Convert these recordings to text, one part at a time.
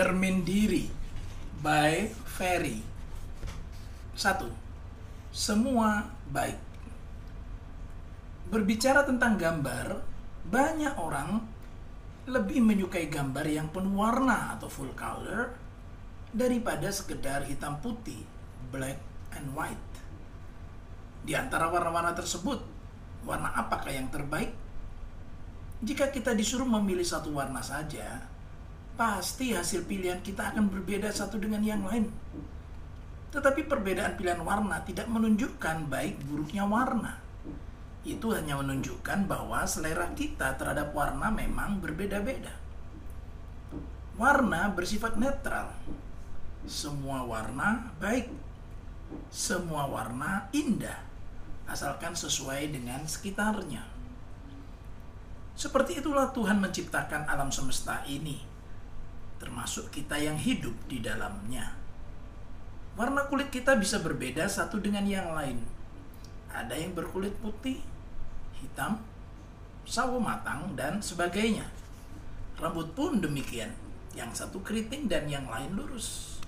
Cermin Diri by Ferry. Satu, Semua baik. Berbicara tentang gambar, banyak orang lebih menyukai gambar yang penuh warna atau full color daripada sekedar hitam putih, black and white. Di antara warna-warna tersebut, warna apakah yang terbaik? Jika kita disuruh memilih satu warna saja, pasti hasil pilihan kita akan berbeda satu dengan yang lain. Tetapi perbedaan pilihan warna tidak menunjukkan baik buruknya warna. Itu hanya menunjukkan bahwa selera kita terhadap warna memang berbeda-beda. Warna bersifat netral. Semua warna baik. Semua warna indah asalkan sesuai dengan sekitarnya. Seperti itulah Tuhan menciptakan alam semesta ini, termasuk kita yang hidup di dalamnya. Warna kulit kita bisa berbeda satu dengan yang lain. Ada yang berkulit putih, hitam, sawo matang, dan sebagainya. Rambut pun demikian, yang satu keriting dan yang lain lurus.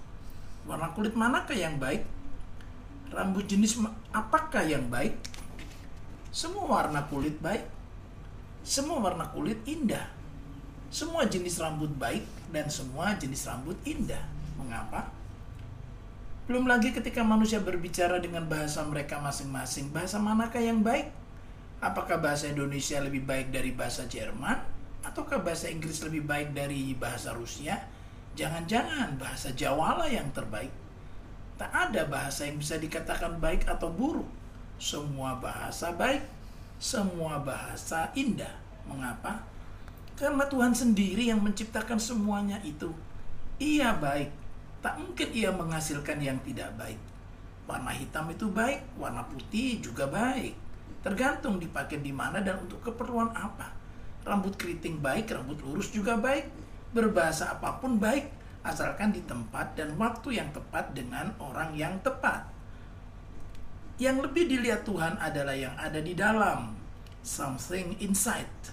Warna kulit manakah yang baik? Rambut jenis apakah yang baik? Semua warna kulit baik semua warna kulit indah. Semua jenis rambut baik dan semua jenis rambut indah. Mengapa? Belum lagi ketika manusia berbicara dengan bahasa mereka masing-masing, bahasa manakah yang baik? Apakah bahasa Indonesia lebih baik dari bahasa Jerman? Ataukah bahasa Inggris lebih baik dari bahasa Rusia? Jangan-jangan bahasa Jawa lah yang terbaik. Tak ada bahasa yang bisa dikatakan baik atau buruk. Semua bahasa baik semua bahasa indah. Mengapa? Karena Tuhan sendiri yang menciptakan semuanya itu. Ia baik. Tak mungkin ia menghasilkan yang tidak baik. Warna hitam itu baik, warna putih juga baik. Tergantung dipakai di mana dan untuk keperluan apa. Rambut keriting baik, rambut lurus juga baik. Berbahasa apa pun baik, asalkan di tempat dan waktu yang tepat dengan orang yang tepat. Yang lebih dilihat Tuhan adalah yang ada di dalam, something inside,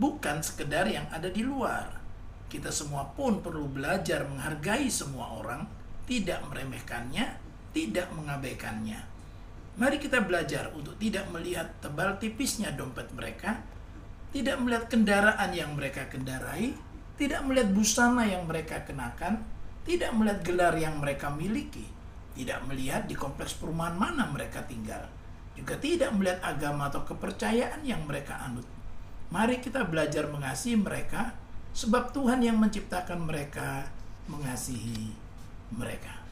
bukan sekedar yang ada di luar. Kita semua pun perlu belajar menghargai semua orang, tidak meremehkannya, tidak mengabaikannya. Mari kita belajar untuk tidak melihat tebal tipisnya dompet mereka, tidak melihat kendaraan yang mereka kendarai, tidak melihat busana yang mereka kenakan, tidak melihat gelar yang mereka miliki, tidak melihat di kompleks perumahan mana mereka tinggal, juga tidak melihat agama atau kepercayaan yang mereka anut. Mari kita belajar mengasihi mereka, sebab Tuhan yang menciptakan mereka mengasihi mereka.